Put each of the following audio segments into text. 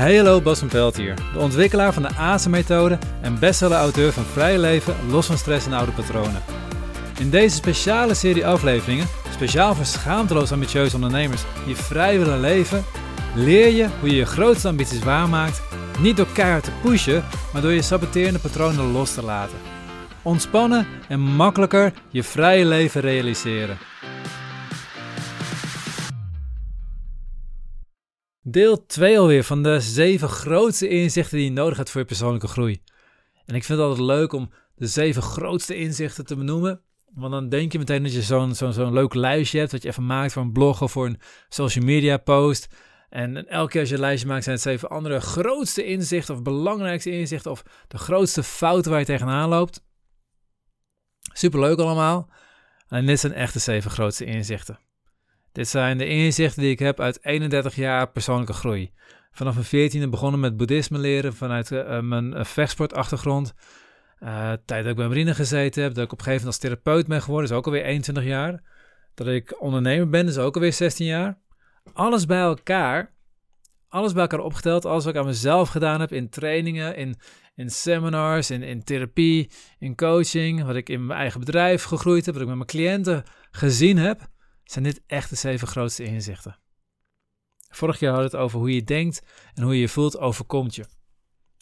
Hallo, Bas van Pelt hier, de ontwikkelaar van de ASE-methode en bestseller-auteur van Vrije Leven, Los van Stress en Oude Patronen. In deze speciale serie afleveringen, speciaal voor schaamteloos ambitieuze ondernemers die vrij willen leven, leer je hoe je je grootste ambities waarmaakt, niet door keihard te pushen, maar door je saboterende patronen los te laten. Ontspannen en makkelijker je vrije leven realiseren. Deel 2 alweer van de 7 grootste inzichten die je nodig hebt voor je persoonlijke groei. En ik vind het altijd leuk om de 7 grootste inzichten te benoemen. Want dan denk je meteen dat je zo'n zo'n zo'n leuk lijstje hebt, dat je even maakt voor een blog of voor een social media post. En elke keer als je een lijstje maakt, zijn het zeven andere grootste inzichten of belangrijkste inzichten of de grootste fouten waar je tegenaan loopt. Superleuk allemaal. En dit zijn echt de zeven grootste inzichten. Dit zijn de inzichten die ik heb uit 31 jaar persoonlijke groei. Vanaf mijn 14e begonnen met boeddhisme leren vanuit uh, mijn uh, vechtsportachtergrond. Uh, tijd dat ik bij marine gezeten heb, dat ik op een gegeven moment als therapeut ben geworden, is ook alweer 21 jaar. Dat ik ondernemer ben, is ook alweer 16 jaar. Alles bij elkaar, alles bij elkaar opgeteld, alles wat ik aan mezelf gedaan heb in trainingen, in, in seminars, in, in therapie, in coaching, wat ik in mijn eigen bedrijf gegroeid heb, wat ik met mijn cliënten gezien heb zijn dit echt de zeven grootste inzichten. Vorig jaar hadden we het over hoe je denkt en hoe je je voelt overkomt je.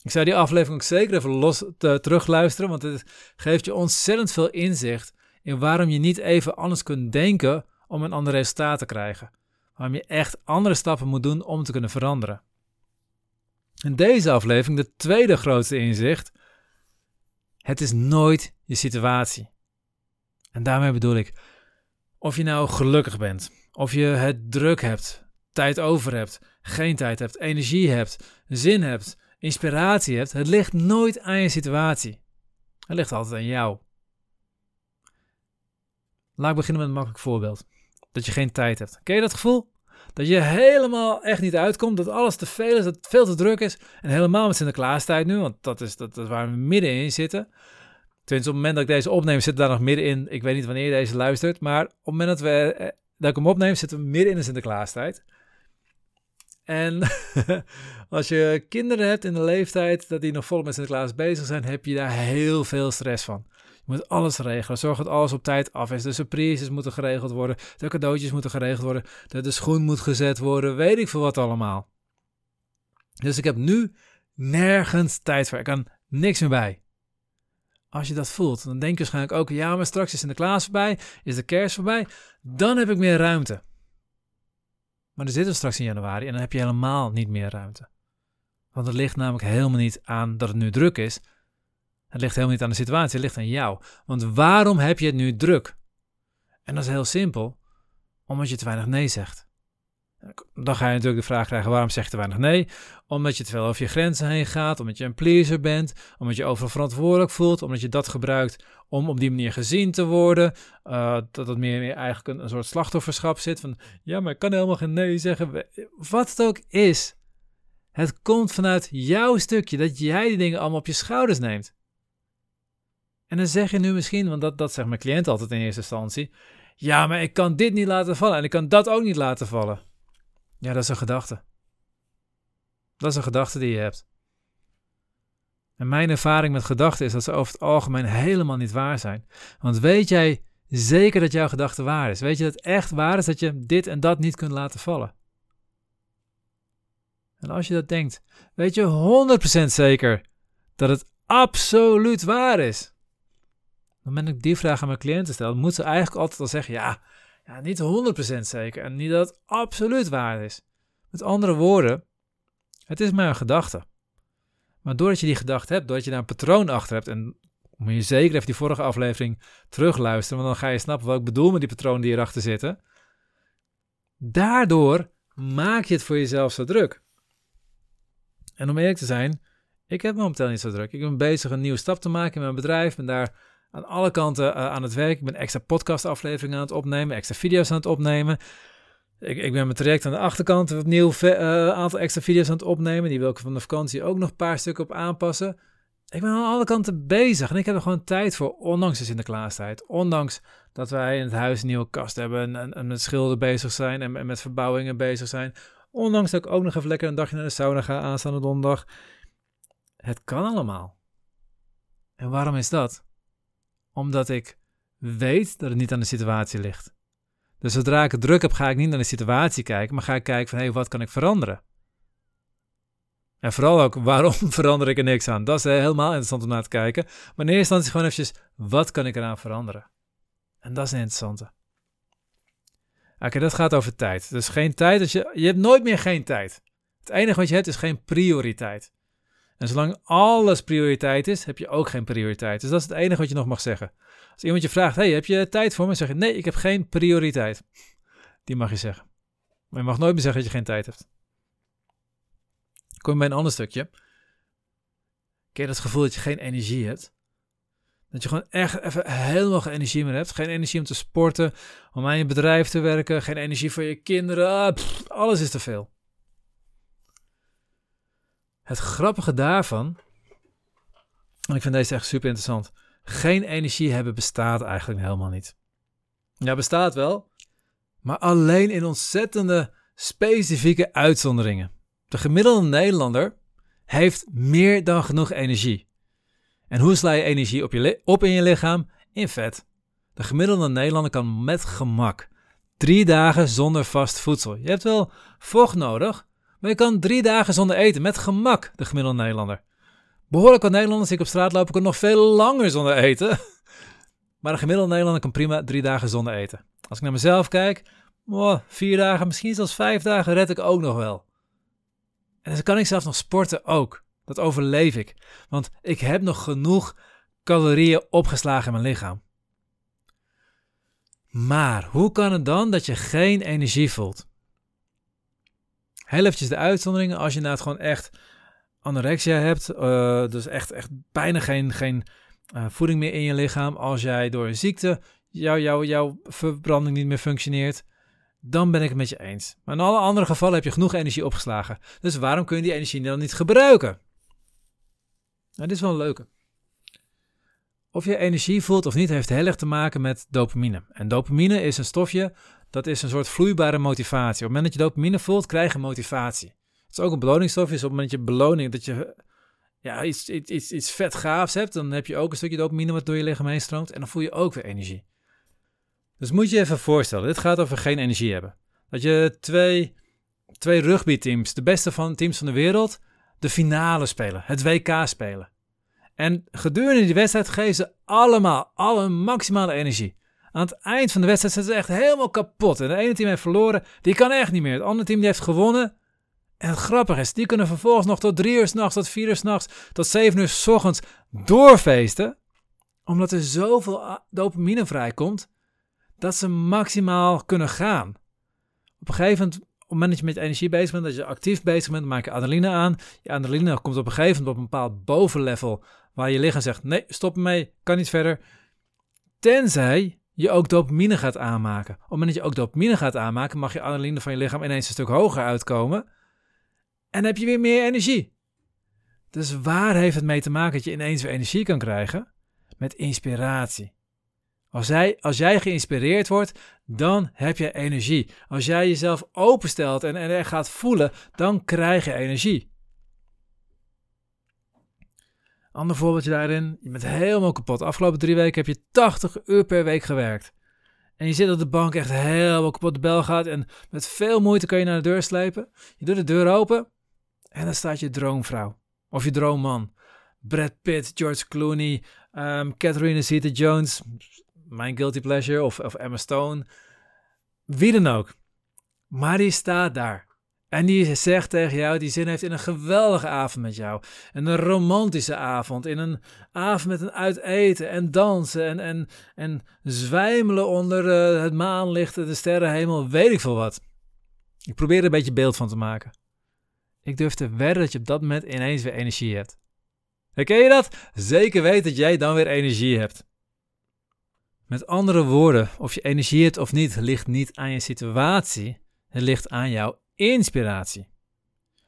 Ik zou die aflevering ook zeker even los te, terugluisteren, want het geeft je ontzettend veel inzicht in waarom je niet even anders kunt denken om een ander resultaat te krijgen. Waarom je echt andere stappen moet doen om te kunnen veranderen. In deze aflevering de tweede grootste inzicht. Het is nooit je situatie. En daarmee bedoel ik, of je nou gelukkig bent, of je het druk hebt, tijd over hebt, geen tijd hebt, energie hebt, zin hebt, inspiratie hebt, het ligt nooit aan je situatie. Het ligt altijd aan jou. Laat ik beginnen met een makkelijk voorbeeld. Dat je geen tijd hebt. Ken je dat gevoel? Dat je helemaal echt niet uitkomt, dat alles te veel is, dat het veel te druk is. En helemaal met Sinterklaastijd nu, want dat is, dat, dat waar we middenin zitten. Tenminste, op het moment dat ik deze opneem, zit daar nog midden in. Ik weet niet wanneer je deze luistert. Maar op het moment dat, eh, dat ik hem opneem, zitten we midden in de Sinterklaastijd. En als je kinderen hebt in de leeftijd dat die nog volop met Sinterklaas bezig zijn, heb je daar heel veel stress van. Je moet alles regelen. Zorg dat alles op tijd af is. De surprises moeten geregeld worden. De cadeautjes moeten geregeld worden. De, de schoen moet gezet worden. Weet ik veel wat allemaal. Dus ik heb nu nergens tijd voor. Ik kan niks meer bij. Als je dat voelt, dan denk je waarschijnlijk ook, ja, maar straks is Sinterklaas voorbij, is de kerst voorbij, dan heb ik meer ruimte. Maar dan zitten we straks in januari en dan heb je helemaal niet meer ruimte. Want het ligt namelijk helemaal niet aan dat het nu druk is. Het ligt helemaal niet aan de situatie, het ligt aan jou. Want waarom heb je het nu druk? En dat is heel simpel, omdat je te weinig nee zegt. Dan ga je natuurlijk de vraag krijgen: waarom zeg je te weinig nee? Omdat je te veel over je grenzen heen gaat, omdat je een pleaser bent, omdat je overal verantwoordelijk voelt, omdat je dat gebruikt om op die manier gezien te worden. Uh, dat het meer, meer eigenlijk een, een, soort slachtofferschap zit van: ja, maar ik kan helemaal geen nee zeggen. Wat het ook is, het komt vanuit jouw stukje dat jij die dingen allemaal op je schouders neemt. En dan zeg je nu misschien, want dat, dat zegt mijn cliënt altijd in eerste instantie: ja, maar ik kan dit niet laten vallen en ik kan dat ook niet laten vallen. Ja, dat is een gedachte. Dat is een gedachte die je hebt. En mijn ervaring met gedachten is dat ze over het algemeen helemaal niet waar zijn. Want weet jij zeker dat jouw gedachte waar is? Weet je dat het echt waar is dat je dit en dat niet kunt laten vallen? En als je dat denkt, weet je 100% zeker dat het absoluut waar is. Op het moment dat ik die vraag aan mijn cliënten stel, moet ze eigenlijk altijd al zeggen: ja, ja, niet 100% zeker en niet dat het absoluut waar is. Met andere woorden, het is maar een gedachte. Maar doordat je die gedachte hebt, doordat je daar een patroon achter hebt, en moet je zeker even die vorige aflevering terugluisteren, want dan ga je snappen wat ik bedoel met die patronen die erachter zitten. Daardoor maak je het voor jezelf zo druk. En om eerlijk te zijn, ik heb momenteel niet zo druk. Ik ben bezig een nieuwe stap te maken in mijn bedrijf. Ben daar aan alle kanten uh, aan het werk. Ik ben extra podcastafleveringen aan het opnemen, extra video's aan het opnemen. Ik, ik ben mijn traject aan de achterkant opnieuw een uh, aantal extra video's aan het opnemen. Die wil ik van de vakantie ook nog een paar stukken op aanpassen. Ik ben aan alle kanten bezig en ik heb er gewoon tijd voor, ondanks de Sinterklaastijd. Ondanks dat wij in het huis een nieuwe kast hebben en, en, en met schilderen bezig zijn en, en, met verbouwingen bezig zijn. Ondanks dat ik ook nog even lekker een dagje naar de sauna ga aanstaande donderdag. Het kan allemaal. En waarom is dat? Omdat ik weet dat het niet aan de situatie ligt. Dus zodra ik druk heb, ga ik niet naar de situatie kijken, maar ga ik kijken van hé, hey, wat kan ik veranderen? En vooral ook, waarom verander ik er niks aan? Dat is helemaal interessant om naar te kijken. Maar in eerste instantie gewoon eventjes, wat kan ik eraan veranderen? En dat is een interessante. Oké, dat gaat over tijd. Dus geen tijd, dus je, je hebt nooit meer geen tijd. Het enige wat je hebt is geen prioriteit. En zolang alles prioriteit is, heb je ook geen prioriteit. Dus dat is het enige wat je nog mag zeggen. Als iemand je vraagt, hey, heb je tijd voor me? zeg je, nee, ik heb geen prioriteit. Die mag je zeggen. Maar je mag nooit meer zeggen dat je geen tijd hebt. Kom je bij een ander stukje. Ken je dat gevoel dat je geen energie hebt? Dat je gewoon echt even helemaal geen energie meer hebt. Geen energie om te sporten, om aan je bedrijf te werken. Geen energie voor je kinderen. Ah, alles is te veel. Het grappige daarvan, en ik vind deze echt super interessant. Geen energie hebben bestaat eigenlijk helemaal niet. Ja, bestaat wel, maar alleen in ontzettende specifieke uitzonderingen. De gemiddelde Nederlander heeft meer dan genoeg energie. En hoe sla je energie op, je op in je lichaam? In vet. De gemiddelde Nederlander kan met gemak drie dagen zonder vast voedsel. Je hebt wel vocht nodig, maar je kan drie dagen zonder eten met gemak, de gemiddelde Nederlander. Behoorlijk wat Nederlanders die ik op straat lopen, kunnen nog veel langer zonder eten. Maar de gemiddelde Nederlander kan prima drie dagen zonder eten. Als ik naar mezelf kijk, oh, vier dagen, misschien zelfs vijf dagen red ik ook nog wel. En dan kan ik zelfs nog sporten ook. Dat overleef ik. Want ik heb nog genoeg calorieën opgeslagen in mijn lichaam. Maar hoe kan het dan dat je geen energie voelt? Heel de uitzonderingen. Als je nou het gewoon echt anorexia hebt, uh, dus echt, echt bijna geen, geen uh, voeding meer in je lichaam. Als jij door een ziekte jouw jou, jouw verbranding niet meer functioneert, dan ben ik het met je eens. Maar in alle andere gevallen heb je genoeg energie opgeslagen. Dus waarom kun je die energie dan niet gebruiken? Nou, dit is wel een leuke. Of je energie voelt of niet, heeft heel erg te maken met dopamine. En dopamine is een stofje, dat is een soort vloeibare motivatie. Op het moment dat je dopamine voelt, krijg je motivatie. Het is ook een beloningsstofje, dus op het moment dat je beloning, dat je ja, iets, iets, iets vet gaafs hebt, dan heb je ook een stukje dopamine wat door je lichaam heen stroomt en dan voel je ook weer energie. Dus moet je even voorstellen, dit gaat over geen energie hebben. Dat je twee, twee rugbyteams, de beste van teams van de wereld, de finale spelen, het WK spelen. En gedurende die wedstrijd geven ze allemaal alle maximale energie. Aan het eind van de wedstrijd zijn ze echt helemaal kapot. En de ene team heeft verloren, die kan echt niet meer. Het andere team die heeft gewonnen. En het grappige is, die kunnen vervolgens nog tot drie uur s'nachts, tot vier uur s'nachts, tot zeven uur s ochtends doorfeesten. Omdat er zoveel dopamine vrijkomt, dat ze maximaal kunnen gaan. Op een gegeven moment, op het moment dat je met energie bezig bent, dat je actief bezig bent, maak je adrenaline aan. Je adrenaline komt op een gegeven moment op een bepaald bovenlevel, waar je lichaam zegt, nee, stop ermee, kan niet verder. Tenzij je ook dopamine gaat aanmaken. Op het moment dat je ook dopamine gaat aanmaken, mag je adrenaline van je lichaam ineens een stuk hoger uitkomen. En heb je weer meer energie. Dus waar heeft het mee te maken dat je ineens weer energie kan krijgen? Met inspiratie. Als jij, als jij geïnspireerd wordt, dan heb je energie. Als jij jezelf openstelt en, en gaat voelen, dan krijg je energie. Ander voorbeeldje daarin, je bent helemaal kapot. Afgelopen drie weken heb je 80 uur per week gewerkt. En je zit op de bank echt helemaal kapot de bel gaat en met veel moeite kan je naar de deur slepen. Je doet de deur open en dan staat je droomvrouw of je droomman. Brad Pitt, George Clooney, um, Catherine Zeta-Jones, mijn guilty pleasure of, of Emma Stone. Wie dan ook. Maar die staat daar. En die zegt tegen jou, die zin heeft in een geweldige avond met jou. En een romantische avond. In een avond met een uiteten en dansen en, en, en zwijmelen onder uh, het maanlicht en de sterrenhemel. Weet ik veel wat. Ik probeer er een beetje beeld van te maken. Ik durf te wedden dat je op dat moment ineens weer energie hebt. Herken je dat? Zeker weet dat jij dan weer energie hebt. Met andere woorden, of je energie hebt of niet, ligt niet aan je situatie. Het ligt aan jouw inspiratie.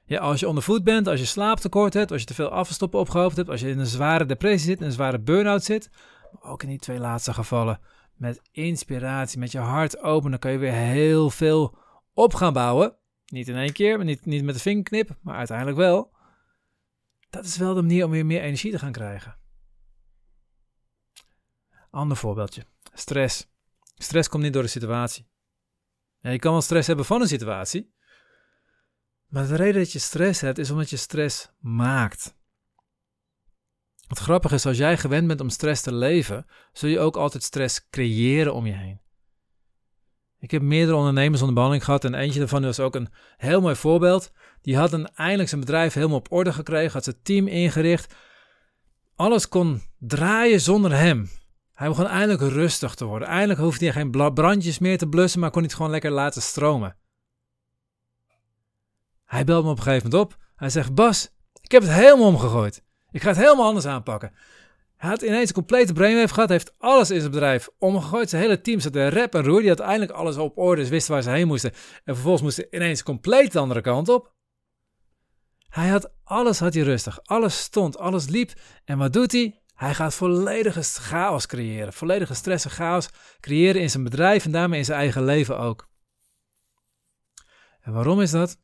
Ja, als je onder voet bent, als je slaaptekort hebt, als je te veel afvalstoppen opgehoopt hebt, als je in een zware depressie zit, een zware burn-out zit, ook in die twee laatste gevallen, met inspiratie, met je hart open, dan kan je weer heel veel op gaan bouwen. Niet in één keer, niet, niet met de vingerknip, maar uiteindelijk wel. Dat is wel de manier om weer meer energie te gaan krijgen. Ander voorbeeldje. Stress. Stress komt niet door de situatie. Ja, je kan wel stress hebben van een situatie. Maar de reden dat je stress hebt, is omdat je stress maakt. Het grappige is, als jij gewend bent om stress te leven, zul je ook altijd stress creëren om je heen. Ik heb meerdere ondernemers onder behandeling gehad en eentje daarvan was ook een heel mooi voorbeeld. Die had een, eindelijk zijn bedrijf helemaal op orde gekregen, had zijn team ingericht. Alles kon draaien zonder hem. Hij begon eindelijk rustig te worden. Eindelijk hoefde hij geen brandjes meer te blussen, maar kon hij het gewoon lekker laten stromen. Hij belde me op een gegeven moment op. Hij zegt: Bas, ik heb het helemaal omgegooid. Ik ga het helemaal anders aanpakken. Hij had ineens een complete brainwave gehad, heeft alles in zijn bedrijf omgegooid. Zijn hele team zat er rep en roer. Die had eindelijk alles op orde, dus wisten waar ze heen moesten. En vervolgens moesten ze ineens compleet de andere kant op. Hij had alles had hij rustig. Alles stond, alles liep. En wat doet hij? Hij gaat volledige chaos creëren. Volledige stress en chaos creëren in zijn bedrijf en daarmee in zijn eigen leven ook. En waarom is dat?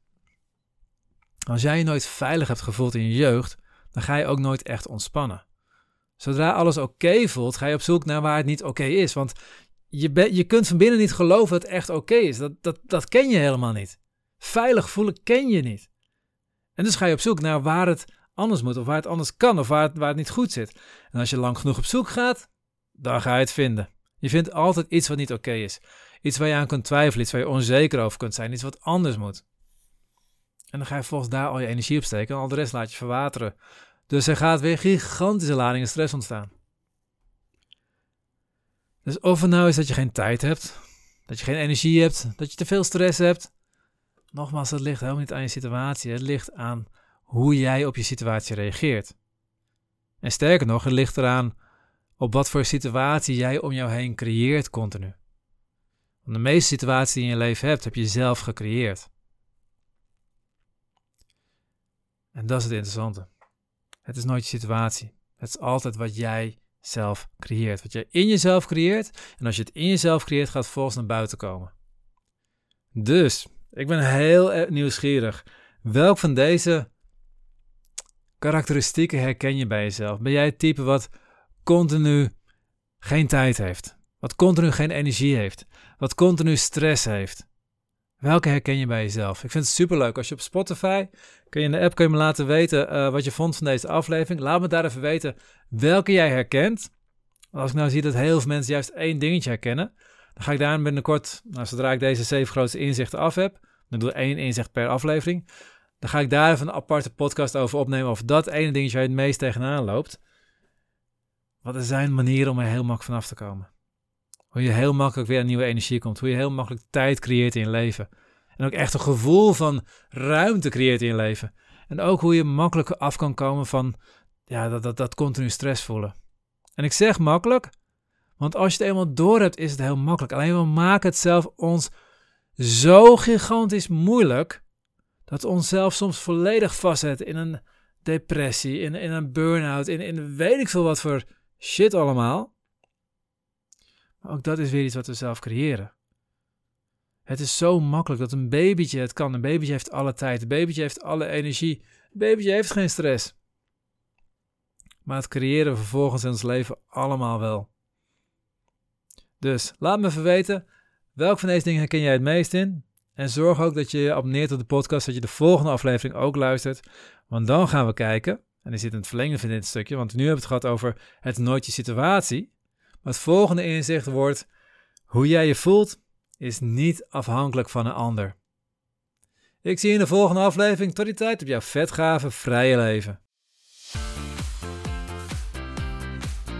Als jij je nooit veilig hebt gevoeld in je jeugd, dan ga je ook nooit echt ontspannen. Zodra alles oké voelt, ga je op zoek naar waar het niet oké is. Want je, je kunt van binnen niet geloven dat het echt oké is. Dat, dat, dat ken je helemaal niet. Veilig voelen ken je niet. En dus ga je op zoek naar waar het anders moet, of waar het anders kan, of waar waar het niet goed zit. En als je lang genoeg op zoek gaat, dan ga je het vinden. Je vindt altijd iets wat niet oké is. Iets waar je aan kunt twijfelen, iets waar je onzeker over kunt zijn, iets wat anders moet. En dan ga je volgens daar al je energie op steken en al de rest laat je verwateren. Dus er gaat weer gigantische ladingen stress ontstaan. Dus of het nou is dat je geen tijd hebt, dat je geen energie hebt, dat je te veel stress hebt. Nogmaals, dat ligt helemaal niet aan je situatie. Het ligt aan hoe jij op je situatie reageert. En sterker nog, het ligt eraan op wat voor situatie jij om jou heen creëert continu. Want de meeste situaties die je in je leven hebt, heb je zelf gecreëerd. En dat is het interessante. Het is nooit je situatie. Het is altijd wat jij zelf creëert. Wat jij in jezelf creëert. En als je het in jezelf creëert, gaat het volgens naar buiten komen. Dus, ik ben heel nieuwsgierig. Welk van deze karakteristieken herken je bij jezelf? Ben jij het type wat continu geen tijd heeft? Wat continu geen energie heeft? Wat continu stress heeft? Welke herken je bij jezelf? Ik vind het superleuk. Als je op Spotify, kun je in de app kun je me laten weten uh, wat je vond van deze aflevering. Laat me daar even weten welke jij herkent. Als ik nou zie dat heel veel mensen juist één dingetje herkennen, dan ga ik daar binnenkort, nou, zodra ik deze zeven grootste inzichten af heb, dan doe ik één inzicht per aflevering, dan ga ik daar even een aparte podcast over opnemen of dat ene dingetje waar je het meest tegenaan loopt. Wat er zijn manieren om er heel makkelijk vanaf te komen. Hoe je heel makkelijk weer aan nieuwe energie komt. Hoe je heel makkelijk tijd creëert in je leven. En ook echt een gevoel van ruimte creëert in je leven. En ook hoe je makkelijk af kan komen van ja, dat, dat, dat continu stress voelen. En ik zeg makkelijk, want als je het eenmaal door hebt, is het heel makkelijk. Alleen we maken het zelf ons zo gigantisch moeilijk dat we onszelf soms volledig vastzetten in een depressie, in, in een burn-out, in, in weet ik veel wat voor shit allemaal. Maar ook dat is weer iets wat we zelf creëren. Het is zo makkelijk dat een babytje het kan. Een babytje heeft alle tijd. Een babytje heeft alle energie. Een babytje heeft geen stress. Maar het creëren we vervolgens in ons leven allemaal wel. Dus laat me even weten, welk van deze dingen herken jij het meest in? En zorg ook dat je je abonneert op de podcast, dat je de volgende aflevering ook luistert. Want dan gaan we kijken, en die zit het verlengde van dit stukje, want nu hebben we het gehad over het nooit je situatie. Maar het volgende inzicht wordt, hoe jij je voelt is niet afhankelijk van een ander. Ik zie je in de volgende aflevering. Tot die tijd op jouw vetgave vrije leven.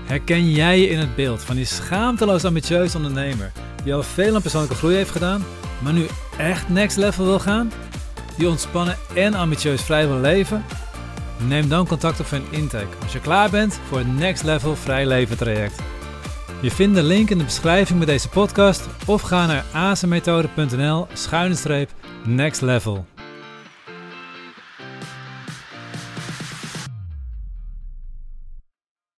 Herken jij je in het beeld van die schaamteloos ambitieuze ondernemer die al veel aan persoonlijke groei heeft gedaan, maar nu echt next level wil gaan? Die ontspannen en ambitieus vrij wil leven? Neem dan contact op voor een intake als je klaar bent voor het next level vrij leven traject. Je vindt de link in de beschrijving bij deze podcast of ga naar azenmethode.nl schuine streep next level.